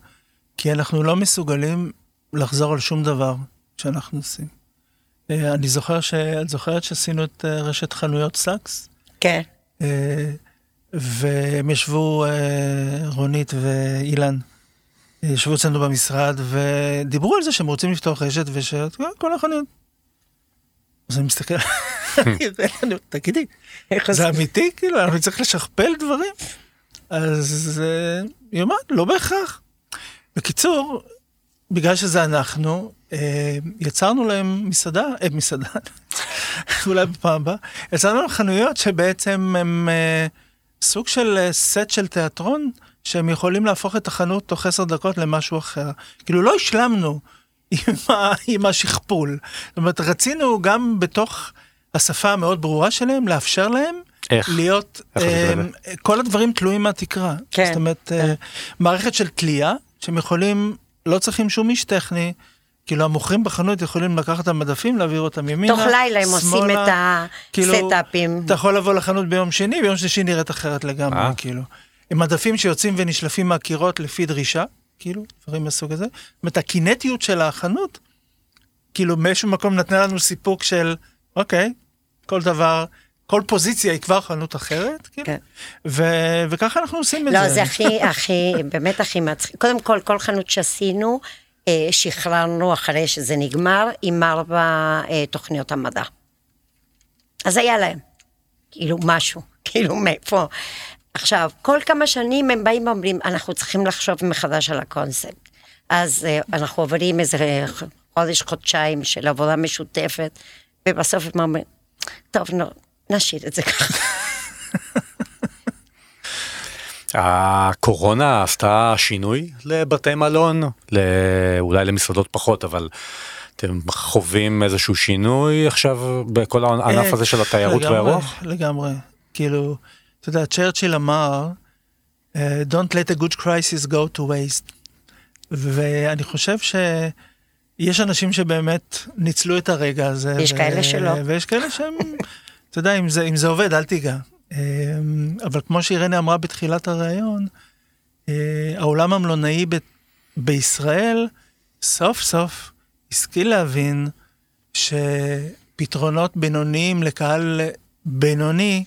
כי אנחנו לא מסוגלים לחזור על שום דבר שאנחנו עושים. אה, אני זוכר ש... את זוכרת שעשינו את אה, רשת חנויות סאקס? כן. אה, והם ישבו, רונית ואילן, ישבו אצלנו במשרד ודיברו על זה שהם רוצים לפתוח רשת ושכל החנויות. אז אני מסתכל, תגידי, זה אמיתי? כאילו, אנחנו צריכים לשכפל דברים? אז היא אומרת, לא בהכרח. בקיצור, בגלל שזה אנחנו, אה, יצרנו להם מסעדה, אה, מסעדה, אולי בפעם הבאה, יצרנו להם חנויות שבעצם הם, אה, סוג של אה, סט של תיאטרון, שהם יכולים להפוך את החנות תוך עשר דקות למשהו אחר. כאילו לא השלמנו עם, ה, עם השכפול. זאת אומרת, רצינו גם בתוך השפה המאוד ברורה שלהם, לאפשר להם איך? להיות, איך את אה, כל הדברים תלויים מהתקרה. כן, זאת אומרת, אה, מערכת של תלייה, שהם יכולים, לא צריכים שום איש טכני. כאילו המוכרים בחנות יכולים לקחת את המדפים, להעביר אותם ימינה, תוך לילה הם עושים שמאלה. את כאילו, הסטאפים. אתה יכול לבוא לחנות ביום שני, ביום שלישי נראית אחרת לגמרי, אה? כאילו. עם מדפים שיוצאים ונשלפים מהקירות לפי דרישה, כאילו, דברים מהסוג הזה. זאת אומרת, הקינטיות של החנות, כאילו באיזשהו מקום נתנה לנו סיפוק של, אוקיי, כל דבר, כל פוזיציה היא כבר חנות אחרת, כאילו. כן. ו- וככה אנחנו עושים את זה. לא, זה הכי, הכי, באמת הכי מצחיק. קודם כל, כל חנות שעשינו, אה, שחררנו אחרי שזה נגמר, עם ארבע אה, תוכניות המדע. אז היה להם, כאילו, משהו, כאילו, מאיפה. עכשיו, כל כמה שנים הם באים ואומרים, אנחנו צריכים לחשוב מחדש על הקונספט. אז אה, אנחנו עוברים איזה חודש, חודשיים של עבודה משותפת, ובסוף הם אומרים, טוב, נו, נשאיר את זה ככה. הקורונה עשתה שינוי לבתי מלון, לא, אולי למסעדות פחות, אבל אתם חווים איזשהו שינוי עכשיו בכל הענף אה, הזה של התיירות לגמרי, והרוח? לגמרי. כאילו, אתה יודע, צ'רצ'יל אמר, אה, Don't let a good crisis go to waste. ואני חושב שיש אנשים שבאמת ניצלו את הרגע הזה. יש כאלה שלא. ויש כאלה שהם, אתה יודע, אם זה, אם זה עובד, אל תיגע. אה, אבל כמו שאירנה אמרה בתחילת הראיון, אה, העולם המלונאי ב- בישראל סוף סוף השכיל להבין שפתרונות בינוניים לקהל בינוני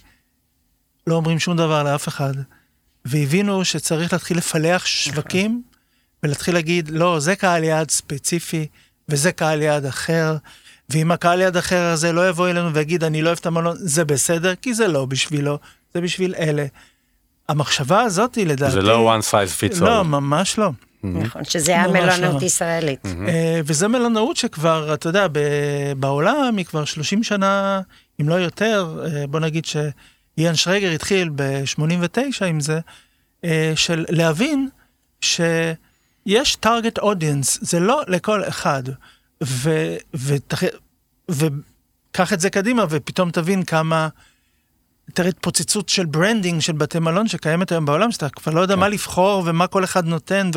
לא אומרים שום דבר לאף אחד. והבינו שצריך להתחיל לפלח שווקים ולהתחיל להגיד, לא, זה קהל יעד ספציפי וזה קהל יעד אחר. ואם הקהל יעד אחר הזה לא יבוא אלינו ויגיד, אני לא אוהב את המלון, זה בסדר, כי זה לא בשבילו, זה בשביל אלה. המחשבה הזאת היא לדעתי... זה לא one size fits all. לא, ממש לא. נכון, שזה היה מלונאות לא. ישראלית. אה, וזה מלונאות שכבר, אתה יודע, בעולם היא כבר 30 שנה, אם לא יותר, אה, בוא נגיד שאיאן שרגר התחיל ב-89 עם זה, אה, של להבין שיש target audience, זה לא לכל אחד. ו- ותח- וקח את זה קדימה ופתאום תבין כמה... תראה התפוצצות של branding של בתי מלון שקיימת היום בעולם, שאתה כבר לא יודע כן. מה לבחור ומה כל אחד נותן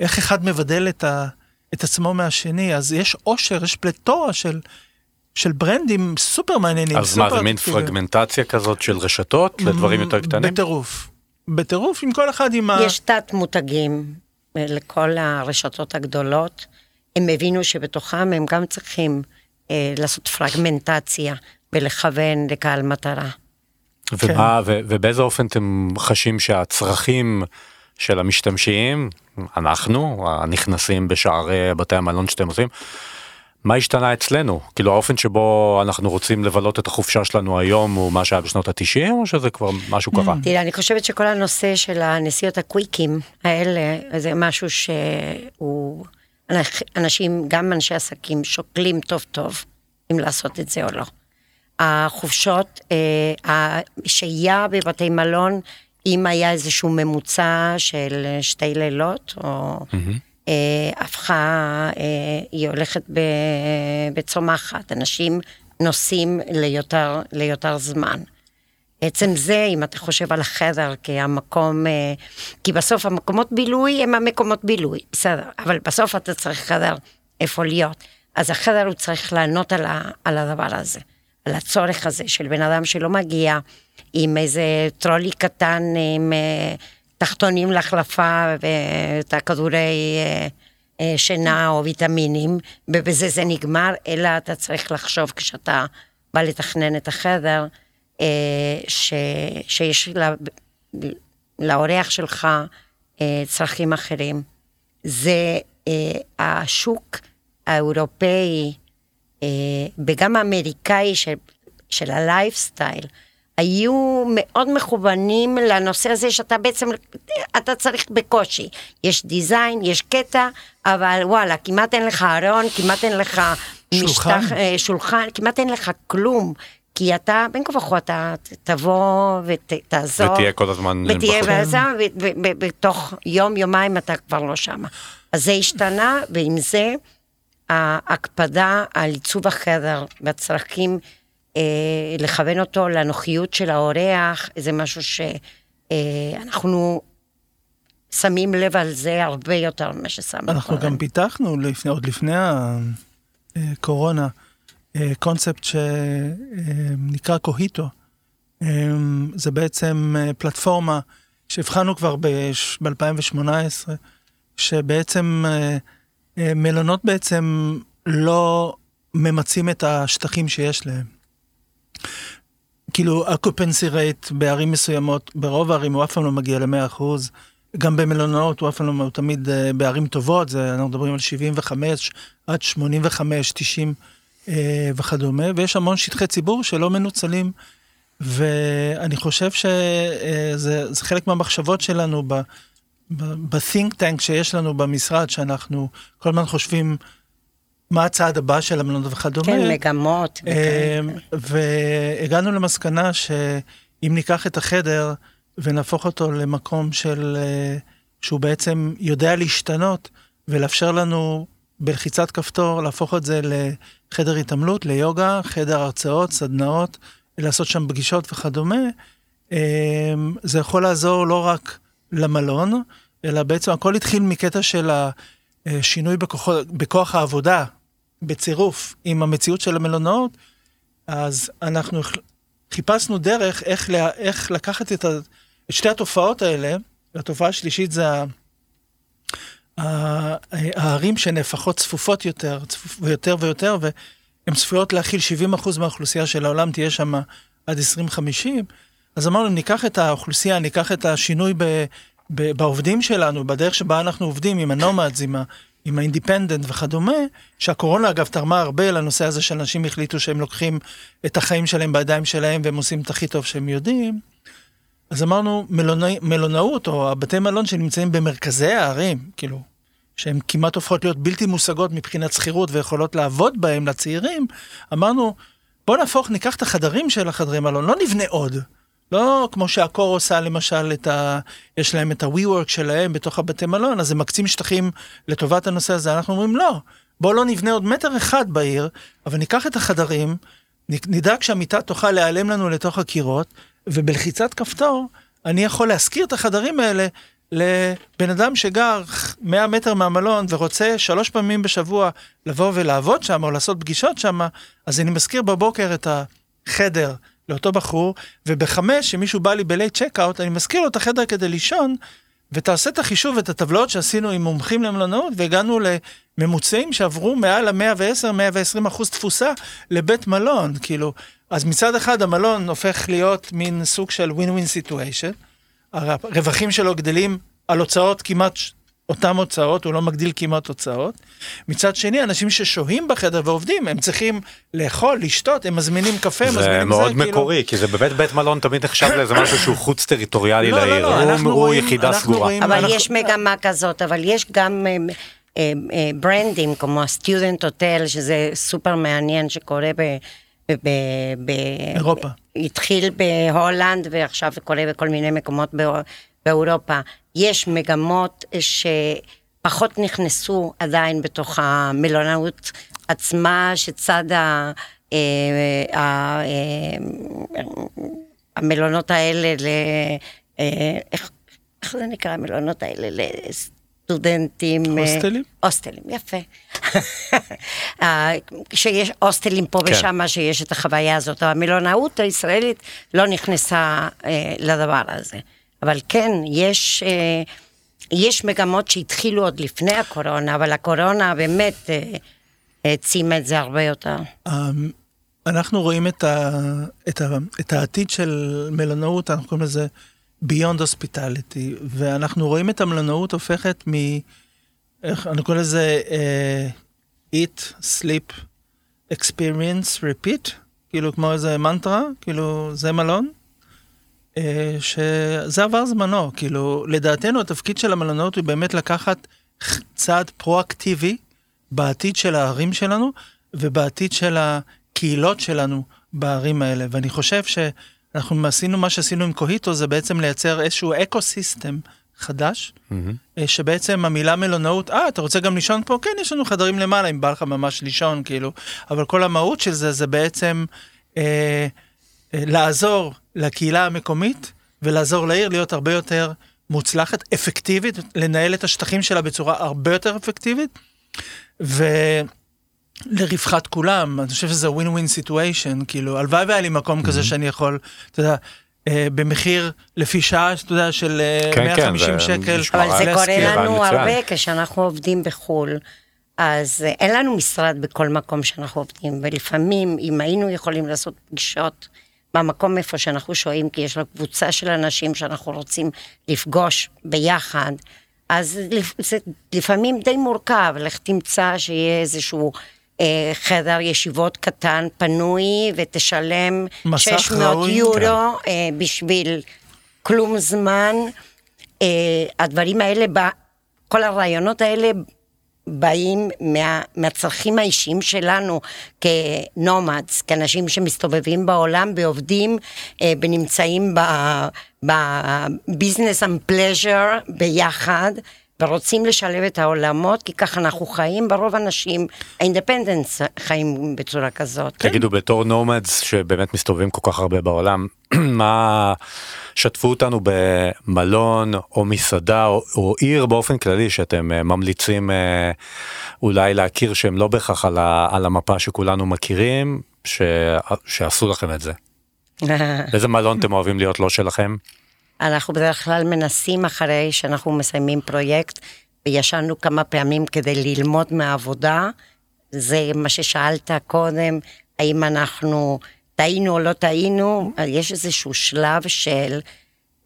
ואיך אחד מבדל את, ה, את עצמו מהשני, אז יש עושר, יש פלטורה של, של ברנדים סופר מעניינים. אז מה סופר זה מין אטרקטיביים. פרגמנטציה כזאת של רשתות לדברים יותר קטנים? בטירוף. בטירוף עם כל אחד עם ה... יש תת מותגים אה, לכל הרשתות הגדולות. הם הבינו שבתוכם הם גם צריכים אה, לעשות פרגמנטציה ולכוון לקהל מטרה. ומה, ו- ובאיזה אופן אתם חשים שהצרכים של המשתמשים, אנחנו, הנכנסים בשערי בתי המלון שאתם עושים, מה השתנה אצלנו? כאילו האופן שבו אנחנו רוצים לבלות את החופשה שלנו היום הוא מה שהיה בשנות התשעים או שזה כבר משהו קרה? תראה, אני חושבת שכל הנושא של הנסיעות הקוויקים האלה, זה משהו שהוא... אנשים, גם אנשי עסקים, שוקלים טוב טוב אם לעשות את זה או לא. החופשות, אה, השהייה בבתי מלון, אם היה איזשהו ממוצע של שתי לילות, או אה, הפכה, אה, היא הולכת בצומחת, אנשים נוסעים ליותר, ליותר זמן. עצם זה, אם אתה חושב על החדר כהמקום, אה, כי בסוף המקומות בילוי הם המקומות בילוי, בסדר, אבל בסוף אתה צריך חדר איפה להיות. אז החדר הוא צריך לענות על, ה, על הדבר הזה, על הצורך הזה של בן אדם שלא מגיע עם איזה טרולי קטן עם אה, תחתונים להחלפה ואת הכדורי אה, אה, שינה או ויטמינים, ובזה זה נגמר, אלא אתה צריך לחשוב כשאתה בא לתכנן את החדר, אה, ש, שיש לה, לאורח שלך צרכים אחרים. זה השוק האירופאי וגם האמריקאי של, של הלייפסטייל, היו מאוד מכוונים לנושא הזה שאתה בעצם, אתה צריך בקושי. יש דיזיין, יש קטע, אבל וואלה, כמעט אין לך ארון, כמעט אין לך שולחן. משטח, אה, שולחן, כמעט אין לך כלום. כי אתה, בין כה וכה אתה תבוא ותעזור. ותהיה כל הזמן ותהיה בחוץ. בעזה, ובתוך יום, יומיים אתה כבר לא שמה. אז זה השתנה, ועם זה ההקפדה על עיצוב החדר והצרכים, אה, לכוון אותו לנוחיות של האורח, זה משהו שאנחנו שמים לב על זה הרבה יותר ממה ששמנו אנחנו. גם פיתחנו לפני, עוד לפני הקורונה, אה, קונספט שנקרא קוהיטו. אה, זה בעצם אה, פלטפורמה שהבחנו כבר ב-2018, שבעצם אה, אה, מלונות בעצם לא ממצים את השטחים שיש להם. כאילו, occupancy rate בערים מסוימות, ברוב הערים הוא אף פעם לא מגיע ל-100%. גם במלונאות הוא אף פעם לא, הוא תמיד אה, בערים טובות, זה, אנחנו מדברים על 75 עד 85, 90 אה, וכדומה, ויש המון שטחי ציבור שלא מנוצלים, ואני חושב שזה זה חלק מהמחשבות שלנו ב- ב-think tank שיש לנו במשרד, שאנחנו כל הזמן חושבים מה הצעד הבא של המלונות וכדומה. כן, מגמות. אה, והגענו למסקנה שאם ניקח את החדר ונהפוך אותו למקום של, אה, שהוא בעצם יודע להשתנות ולאפשר לנו בלחיצת כפתור להפוך את זה לחדר התעמלות, ליוגה, חדר הרצאות, סדנאות, לעשות שם פגישות וכדומה, אה, זה יכול לעזור לא רק למלון, אלא בעצם הכל התחיל מקטע של השינוי בכוח, בכוח העבודה, בצירוף עם המציאות של המלונאות, אז אנחנו חיפשנו דרך איך, לה, איך לקחת את, ה, את שתי התופעות האלה, והתופעה השלישית זה ה- הערים שנהפכות צפופות יותר, צפופ, ויותר ויותר, והן צפויות להכיל 70% מהאוכלוסייה של העולם, תהיה שם עד 2050. אז אמרנו, ניקח את האוכלוסייה, ניקח את השינוי ב, ב, בעובדים שלנו, בדרך שבה אנחנו עובדים עם ה nomads, עם, עם ה independent וכדומה, שהקורונה אגב תרמה הרבה לנושא הזה שאנשים החליטו שהם לוקחים את החיים שלהם בידיים שלהם והם עושים את הכי טוב שהם יודעים. אז אמרנו מלונא, מלונאות או הבתי מלון שנמצאים במרכזי הערים, כאילו, שהן כמעט הופכות להיות בלתי מושגות מבחינת שכירות ויכולות לעבוד בהם לצעירים, אמרנו בוא נהפוך, ניקח את החדרים של החדרי מלון, לא נבנה עוד. לא כמו שהקור עושה למשל את ה... יש להם את ה-WeWork שלהם בתוך הבתי מלון, אז הם מקצים שטחים לטובת הנושא הזה. אנחנו אומרים לא, בוא לא נבנה עוד מטר אחד בעיר, אבל ניקח את החדרים, נדאג שהמיטה תוכל להיעלם לנו לתוך הקירות, ובלחיצת כפתור אני יכול להשכיר את החדרים האלה לבן אדם שגר 100 מטר מהמלון ורוצה שלוש פעמים בשבוע לבוא ולעבוד שם או לעשות פגישות שם, אז אני משכיר בבוקר את החדר לאותו בחור, ובחמש, כשמישהו בא לי ב late checkout, אני משכיר לו את החדר כדי לישון, ותעשה את החישוב ואת הטבלאות שעשינו עם מומחים למלונאות, והגענו לממוצעים שעברו מעל ה-110-120 אחוז תפוסה לבית מלון, כאילו. אז מצד אחד המלון הופך להיות מין סוג של win situation, הרווחים שלו גדלים על הוצאות כמעט אותם הוצאות, הוא לא מגדיל כמעט הוצאות. מצד שני, אנשים ששוהים בחדר ועובדים, הם צריכים לאכול, לשתות, הם מזמינים קפה, זה מזמינים מאוד כאילו- מקורי כי זה באמת בית מלון תמיד נחשב לאיזה משהו שהוא חוץ טריטוריאלי לא, לא, לעיר לא, הוא- אנחנו הוא רואים- יחידה אנחנו סגורה. רואים- אבל אנחנו- יש מגמה כזאת, אבל יש גם אה, אה, אה, ברנדים כמו ה Student Hotel, שזה סופר מעניין שקורה ב... ב- ב- אירופה. התחיל בהולנד ועכשיו זה קורה בכל מיני מקומות בא- באירופה. יש מגמות שפחות נכנסו עדיין בתוך המלונאות עצמה, שצד ה... אה, אה, המלונות האלה, ל... אה, איך, איך זה נקרא המלונות האלה? לסטודנטים. אה, הוסטלים? הוסטלים, יפה. אה, שיש הוסטלים פה כן. ושם, שיש את החוויה הזאת. המלונאות הישראלית לא נכנסה אה, לדבר הזה. אבל כן, יש, אה, יש מגמות שהתחילו עוד לפני הקורונה, אבל הקורונה באמת אה, העצימה את זה הרבה יותר. אמ, אנחנו רואים את, ה, את, ה, את העתיד של מלונאות, אנחנו קוראים לזה Beyond Hospitality, ואנחנו רואים את המלונאות הופכת מ... איך אני קורא לזה uh, Eat, Sleep, Experience, Repeat, כאילו כמו איזה מנטרה, כאילו זה מלון. Uh, שזה עבר זמנו, כאילו לדעתנו התפקיד של המלונות הוא באמת לקחת צעד פרואקטיבי בעתיד של הערים שלנו ובעתיד של הקהילות שלנו בערים האלה, ואני חושב שאנחנו עשינו מה שעשינו עם קוהיטו, זה בעצם לייצר איזשהו אקו סיסטם חדש, אה, שבעצם המילה מלונאות, אה, אתה רוצה גם לישון פה? כן, יש לנו חדרים למעלה, אם בא לך ממש לישון, כאילו, אבל כל המהות של זה, זה בעצם אה, אה, לעזור לקהילה המקומית ולעזור לעיר להיות הרבה יותר מוצלחת, אפקטיבית, לנהל את השטחים שלה בצורה הרבה יותר אפקטיבית, ולרווחת כולם, אני חושב שזה ווין ווין סיטואשן, כאילו, הלוואי והיה לי מקום כזה שאני יכול, אתה יודע, אה, במחיר לפי שעה, אתה יודע, של אה, כן, 150 כן, שקל. אבל זה קורה לנו. הרבה כשאנחנו עובדים בחו"ל. אז אה, אין לנו משרד בכל מקום שאנחנו עובדים, ולפעמים, אם היינו יכולים לעשות פגישות במקום איפה שאנחנו שוהים, כי יש לנו קבוצה של אנשים שאנחנו רוצים לפגוש ביחד, אז זה לפעמים די מורכב, לך תמצא שיהיה איזשהו אה, חדר ישיבות קטן, פנוי, ותשלם מסך 600 ראוי. יורו כן. אה, בשביל כלום זמן. אה, הדברים האלה, כל הרעיונות האלה באים מה, מהצרכים האישיים שלנו כ nomads, כאנשים שמסתובבים בעולם ועובדים אה, ונמצאים ב business and pleasure ביחד. ורוצים לשלב את העולמות, כי ככה אנחנו חיים, ברוב האנשים, ה independents חיים בצורה כזאת. תגידו, בתור nomads שבאמת מסתובבים כל כך הרבה בעולם, מה, שתפו אותנו במלון או מסעדה או, או עיר באופן כללי שאתם אה, ממליצים אה, אולי להכיר שהם לא בהכרח על, ה, על המפה שכולנו מכירים, ש, שעשו לכם את זה. איזה מלון אתם אוהבים להיות לא שלכם? אנחנו בדרך כלל מנסים אחרי שאנחנו מסיימים פרויקט, וישנו כמה פעמים כדי ללמוד מהעבודה. זה מה ששאלת קודם, האם אנחנו טעינו או לא טעינו, יש איזשהו שלב של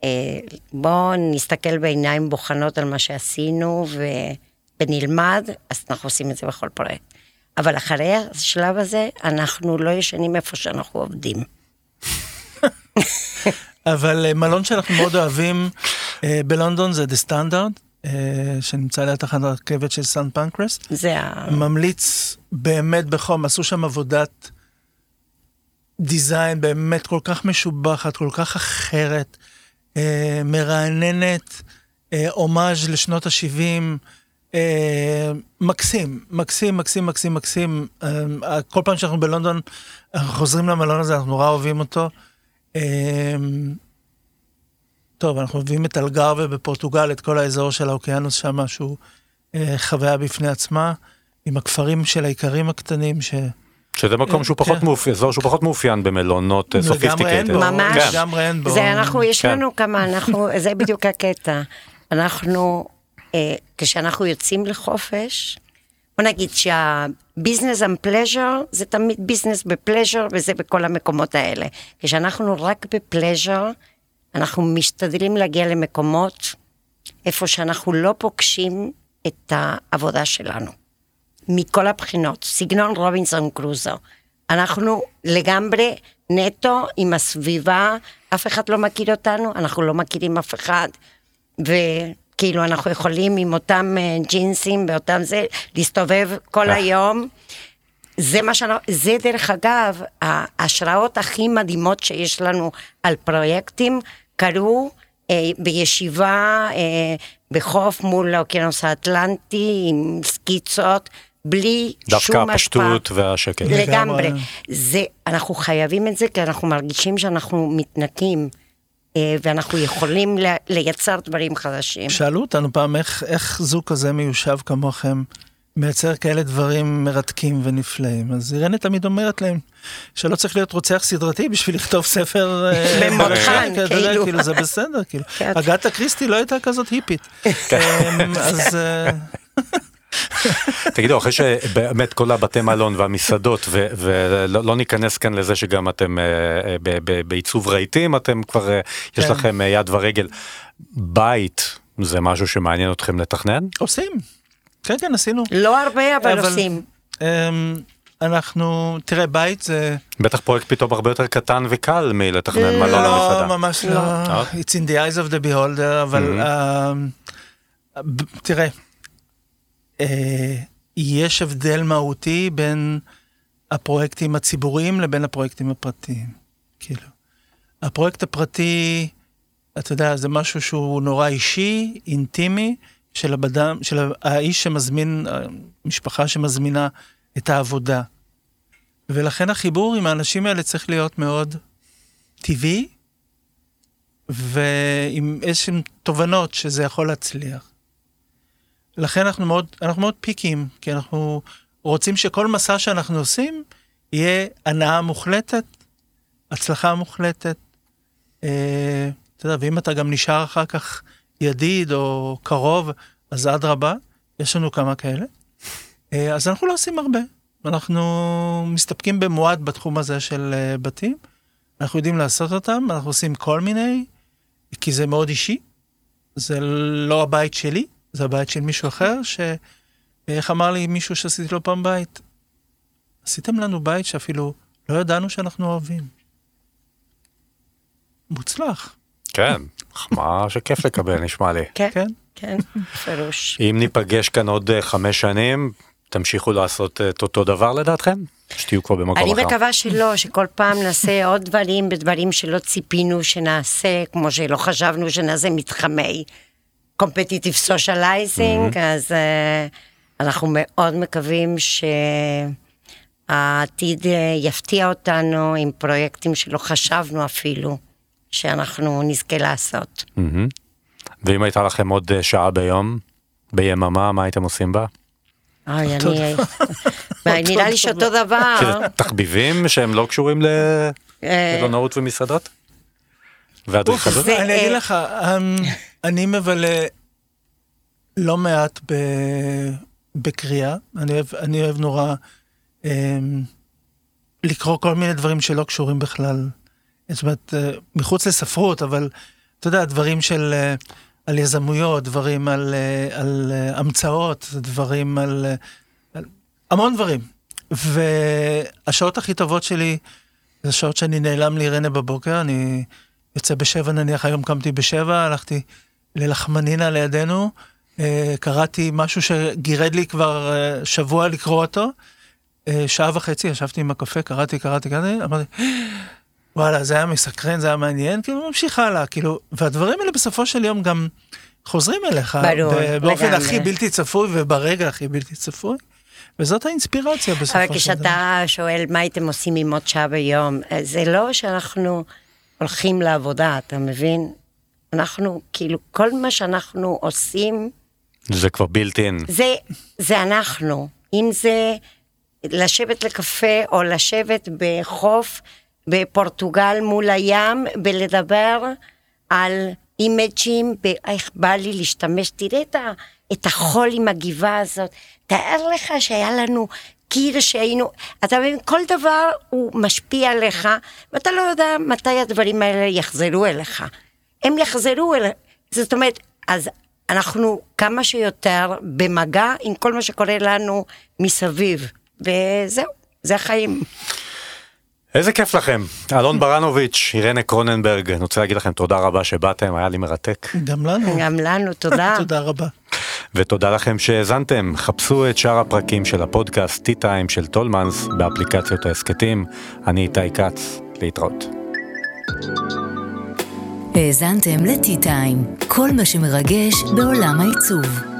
אה, בואו נסתכל בעיניים בוחנות על מה שעשינו ו... ונלמד, אז אנחנו עושים את זה בכל פרויקט. אבל אחרי השלב הזה, אנחנו לא ישנים איפה שאנחנו עובדים. אבל אה, מלון שאנחנו מאוד אוהבים אה, בלונדון זה The Standard, אה, שנמצא ליד תחנת הרכבת של סן פנקרס. זה ה... ממליץ באמת בחום, עשו שם עבודת דיזיין באמת כל כך משובחת, כל כך אחרת, מרעננת, הומאז' לשנות ה-70, אה, מקסים, מקסים, מקסים, מקסים, מקסים. כל פעם שאנחנו בלונדון, אנחנו חוזרים למלון הזה, אנחנו נורא אוהבים אותו. אה, טוב, אנחנו אוהבים את אלגרווה בפורטוגל, את כל האזור של האוקיינוס שם, שהוא אה, חוויה בפני עצמה, עם הכפרים של האיכרים הקטנים, ש... שזה מקום שהוא פחות כן. מאופיין, אזור שהוא פחות מאופיין במלונות לגמרי סופיסטיקטד. אין בו, ממש. כן. לגמרי אין בו. זה אנחנו, יש כן. לנו כמה, אנחנו, זה בדיוק הקטע. אנחנו, אה, כשאנחנו יוצאים לחופש, בוא נגיד שהביזנס pleasure זה תמיד ביזנס בפלז'ר וזה בכל המקומות האלה. כשאנחנו רק בפלז'ר, אנחנו משתדלים להגיע למקומות איפה שאנחנו לא פוגשים את העבודה שלנו. מכל הבחינות, סגנון רובינסון קרוזו. אנחנו לגמרי נטו עם הסביבה, אף אחד לא מכיר אותנו, אנחנו לא מכירים אף אחד. וכאילו אנחנו יכולים עם אותם אה, ג'ינסים ואותם זה, להסתובב כל אה. היום. זה מה שאנחנו, זה דרך אגב, ההשראות הכי מדהימות שיש לנו על פרויקטים קרו אה, בישיבה אה, בחוף מול האוקיינוס האטלנטי עם סקיצות, בלי דווקא שום השפעה. הפשטות והשקט. לגמרי. זה, אנחנו חייבים את זה כי אנחנו מרגישים שאנחנו מתנקים, ואנחנו יכולים לייצר דברים חדשים. שאלו אותנו פעם איך, איך זוג כזה מיושב כמוכם מייצר כאלה דברים מרתקים ונפלאים. אז אירנה תמיד אומרת להם שלא צריך להיות רוצח סדרתי בשביל לכתוב ספר... אה, במותחן, כאילו. כאילו זה בסדר, כאילו. כן. אגתה קריסטי לא הייתה כזאת היפית. אמ, אז... תגידו, אחרי שבאמת כל הבתי מלון והמסעדות, ולא לא ניכנס כאן לזה שגם אתם אה, אה, בעיצוב רהיטים, אתם כבר, אה, יש כן. לכם יד ורגל. בית זה משהו שמעניין אתכם לתכנן? עושים. כן, כן, עשינו. לא הרבה, אבל אבל- עושים. אמ, אנחנו, תראה, בית זה... בטח פרויקט פתאום הרבה יותר קטן וקל מלתכנן מלון לא, מסעדה. ממש לא. לא. It's in the eyes of the beholder, אבל Mm-hmm. uh, ב- תראה, אה, יש הבדל מהותי בין הפרויקטים הציבוריים לבין הפרויקטים הפרטיים. כאילו, הפרויקט הפרטי, אתה יודע, זה משהו שהוא נורא אישי, אינטימי, של הבדם, של האיש שמזמין, המשפחה שמזמינה את העבודה. ולכן החיבור עם האנשים האלה צריך להיות מאוד טבעי, ועם איזשהן תובנות שזה יכול להצליח. לכן אנחנו מאוד, אנחנו מאוד פיקים, כי אנחנו רוצים שכל מסע שאנחנו עושים יהיה הנאה מוחלטת, הצלחה מוחלטת. אה, אתה יודע, ואם אתה גם נשאר אחר כך ידיד או קרוב, אז אדרבה, יש לנו כמה כאלה. אה, אז אנחנו לא עושים הרבה, אנחנו מסתפקים במועד בתחום הזה של אה, בתים. אנחנו יודעים לעשות אותם, אנחנו עושים כל מיני, כי זה מאוד אישי. זה לא הבית שלי, זה הבית של מישהו אחר, ש... איך אמר לי מישהו שעשיתי לו פעם בית? עשיתם לנו בית שאפילו לא ידענו שאנחנו אוהבים. מוצלח. כן, מחמאה שכיף לקבל נשמע לי. כן, כן. כן, בפירוש. אם ניפגש כאן עוד אה, חמש שנים, תמשיכו לעשות אה, את אותו דבר לדעתכם? שתהיו כבר במקום אחר. אני מקווה שלא, שכל פעם נעשה עוד דברים בדברים שלא ציפינו שנעשה, כמו שלא חשבנו שנעשה מתחמי competitive socializing, אז uh, אנחנו מאוד מקווים שהעתיד uh, יפתיע אותנו עם פרויקטים שלא חשבנו אפילו שאנחנו נזכה לעשות. ואם הייתה לכם עוד אה, שעה ביום, ביממה, מה הייתם עושים בה? אוי, אני... נראה לי שאותו דבר. תחביבים שהם לא קשורים אה, למלונאות ומסעדות? ואדריכלות? זה, אני אגיד אה, לך, אמ, אני מבלה לא מעט בקריאה, אני אוהב, אני אוהב נורא אמ, לקרוא כל מיני דברים שלא קשורים בכלל, זאת אומרת, אה, מחוץ לספרות, אבל אתה יודע, דברים של, אה, על יזמויות, דברים על, אה, על אה, המצאות, דברים על, אה, על המון דברים. והשעות הכי טובות שלי זה שעות שאני נעלם לאירנה בבוקר, אני יוצא בשבע נניח, היום קמתי בשבע, הלכתי ללחמנינה לידינו, אה, קראתי משהו שגירד לי כבר אה, שבוע לקרוא אותו, אה, שעה וחצי ישבתי עם הקפה, קראתי, קראתי, קראתי, אמרתי, וואלה, זה היה מסקרן, זה היה מעניין, כאילו ממשיך הלאה, כאילו, והדברים האלה בסופו של יום גם חוזרים אליך, ברור, באופן לגמרי. הכי בלתי צפוי וברגע הכי בלתי צפוי, וזאת האינספירציה בסופו של דבר. אבל כשאתה שואל מה הייתם עושים עם עוד שעה ביום, זה לא שאנחנו הולכים לעבודה, אתה מבין? אנחנו, כאילו, כל מה שאנחנו עושים, זה כבר בילט אין. זה, זה אנחנו. אם זה לשבת לקפה או לשבת בחוף בפורטוגל מול הים ולדבר על אימג'ים, איך בא לי להשתמש, תראה את, החול עם הגבעה הזאת, תאר לך שהיה לנו קיר שהיינו, אתה מבין, כל דבר הוא משפיע עליך, ואתה לא יודע מתי הדברים האלה יחזרו אליך. הם יחזרו אליך, זאת אומרת, אז אנחנו כמה שיותר במגע עם כל מה שקורה לנו מסביב, וזהו, זה החיים. איזה כיף לכם. אלון ברנוביץ', אירנה קרוננברג, אני רוצה להגיד לכם תודה רבה שבאתם, היה לי מרתק. גם לנו. גם לנו, תודה. תודה רבה. ותודה לכם שהאזנתם. חפשו את שאר הפרקים של הפודקאסט T-Time של טולמנס באפליקציות ההסכתים. אני איתי כץ, להתראות. האזנתם לטי-טיים, כל מה שמרגש בעולם העיצוב.